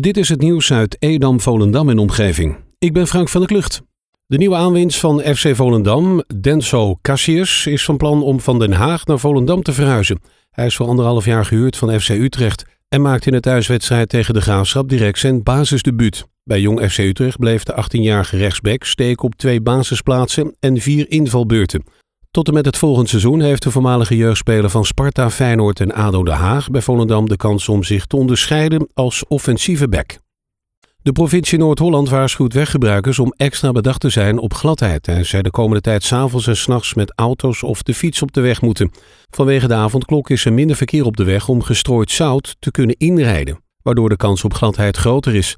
Dit is het nieuws uit Edam, Volendam en omgeving. Ik ben Frank van der Klucht. De nieuwe aanwinst van FC Volendam, Denso Cassius, is van plan om van Den Haag naar Volendam te verhuizen. Hij is voor anderhalf jaar gehuurd van FC Utrecht en maakte in de thuiswedstrijd tegen de Graafschap direct zijn basisdebuut. Bij Jong FC Utrecht bleef de 18-jarige rechtsback steken op twee basisplaatsen en vier invalbeurten. Tot en met het volgende seizoen heeft de voormalige jeugdspeler van Sparta, Feyenoord en ADO Den Haag bij Volendam de kans om zich te onderscheiden als offensieve back. De provincie Noord-Holland waarschuwt weggebruikers om extra bedacht te zijn op gladheid en zij de komende tijd s'avonds en s'nachts met auto's of de fiets op de weg moeten. Vanwege de avondklok is er minder verkeer op de weg om gestrooid zout te kunnen inrijden, waardoor de kans op gladheid groter is.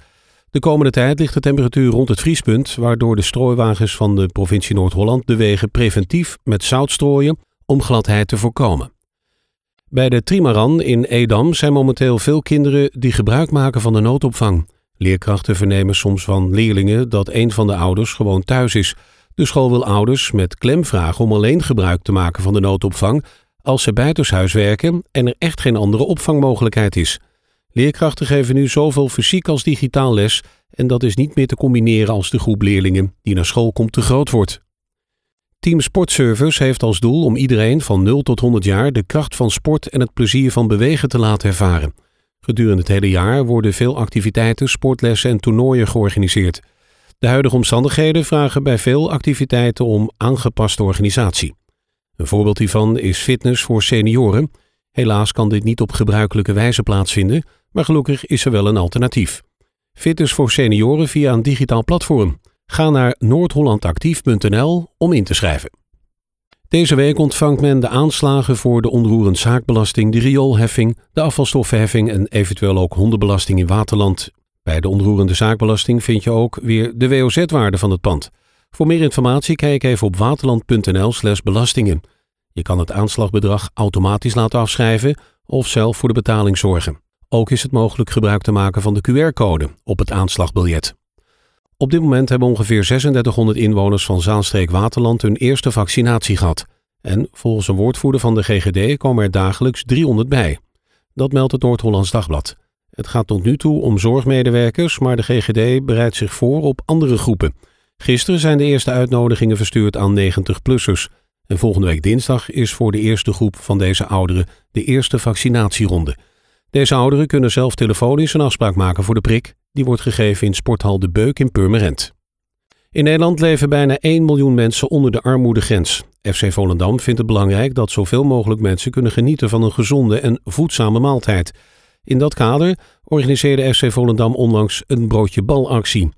De komende tijd ligt de temperatuur rond het vriespunt, waardoor de strooiwagens van de provincie Noord-Holland de wegen preventief met zout strooien om gladheid te voorkomen. Bij de Trimaran in Edam zijn momenteel veel kinderen die gebruik maken van de noodopvang. Leerkrachten vernemen soms van leerlingen dat een van de ouders gewoon thuis is. De school wil ouders met klem vragen om alleen gebruik te maken van de noodopvang als ze buitenshuis werken en er echt geen andere opvangmogelijkheid is. Leerkrachten geven nu zowel fysiek als digitaal les en dat is niet meer te combineren als de groep leerlingen die naar school komt te groot wordt. Team Sportservice heeft als doel om iedereen van 0 tot 100 jaar de kracht van sport en het plezier van bewegen te laten ervaren. Gedurende het hele jaar worden veel activiteiten, sportlessen en toernooien georganiseerd. De huidige omstandigheden vragen bij veel activiteiten om aangepaste organisatie. Een voorbeeld hiervan is fitness voor senioren. Helaas kan dit niet op gebruikelijke wijze plaatsvinden, maar gelukkig is er wel een alternatief. Fitness voor senioren via een digitaal platform. Ga naar noordhollandactief.nl om in te schrijven. Deze week ontvangt men de aanslagen voor de onroerend zaakbelasting, de rioolheffing, de afvalstoffenheffing en eventueel ook hondenbelasting in Waterland. Bij de onroerende zaakbelasting vind je ook weer de WOZ-waarde van het pand. Voor meer informatie kijk even op waterland.nl/slash belastingen. Je kan het aanslagbedrag automatisch laten afschrijven of zelf voor de betaling zorgen. Ook is het mogelijk gebruik te maken van de QR-code op het aanslagbiljet. Op dit moment hebben ongeveer 3600 inwoners van Zaanstreek-Waterland hun eerste vaccinatie gehad. En volgens een woordvoerder van de GGD komen er dagelijks 300 bij. Dat meldt het Noord-Hollands Dagblad. Het gaat tot nu toe om zorgmedewerkers, maar de GGD bereidt zich voor op andere groepen. Gisteren zijn de eerste uitnodigingen verstuurd aan 90-plussers. En volgende week dinsdag is voor de eerste groep van deze ouderen de eerste vaccinatieronde. Deze ouderen kunnen zelf telefonisch een afspraak maken voor de prik. Die wordt gegeven in sporthal De Beuk in Purmerend. In Nederland leven bijna 1 miljoen mensen onder de armoedegrens. FC Volendam vindt het belangrijk dat zoveel mogelijk mensen kunnen genieten van een gezonde en voedzame maaltijd. In dat kader organiseerde FC Volendam onlangs een broodje balactie.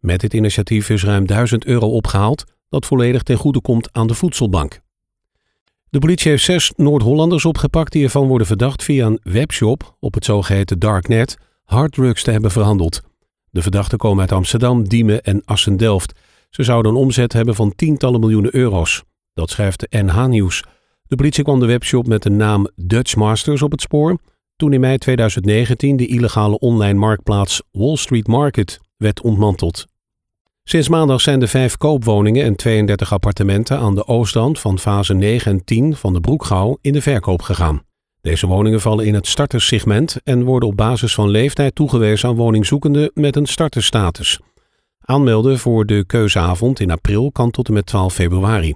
Met dit initiatief is ruim 1000 euro opgehaald, dat volledig ten goede komt aan de voedselbank. De politie heeft zes Noord-Hollanders opgepakt die ervan worden verdacht via een webshop op het zogeheten Darknet harddrugs te hebben verhandeld. De verdachten komen uit Amsterdam, Diemen en Assen-Delft. Ze zouden een omzet hebben van tientallen miljoenen euro's. Dat schrijft de NH Nieuws. De politie kwam de webshop met de naam Dutch Masters op het spoor toen in mei 2019 de illegale online marktplaats Wall Street Market werd ontmanteld. Sinds maandag zijn de vijf koopwoningen en 32 appartementen aan de oostland van fase 9 en 10 van de Broekgouw in de verkoop gegaan. Deze woningen vallen in het starterssegment en worden op basis van leeftijd toegewezen aan woningzoekenden met een starterstatus. Aanmelden voor de keuzeavond in april kan tot en met 12 februari.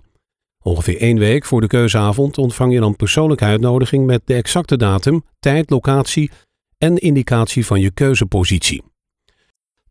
Ongeveer één week voor de keuzeavond ontvang je dan persoonlijke uitnodiging met de exacte datum, tijd, locatie en indicatie van je keuzepositie.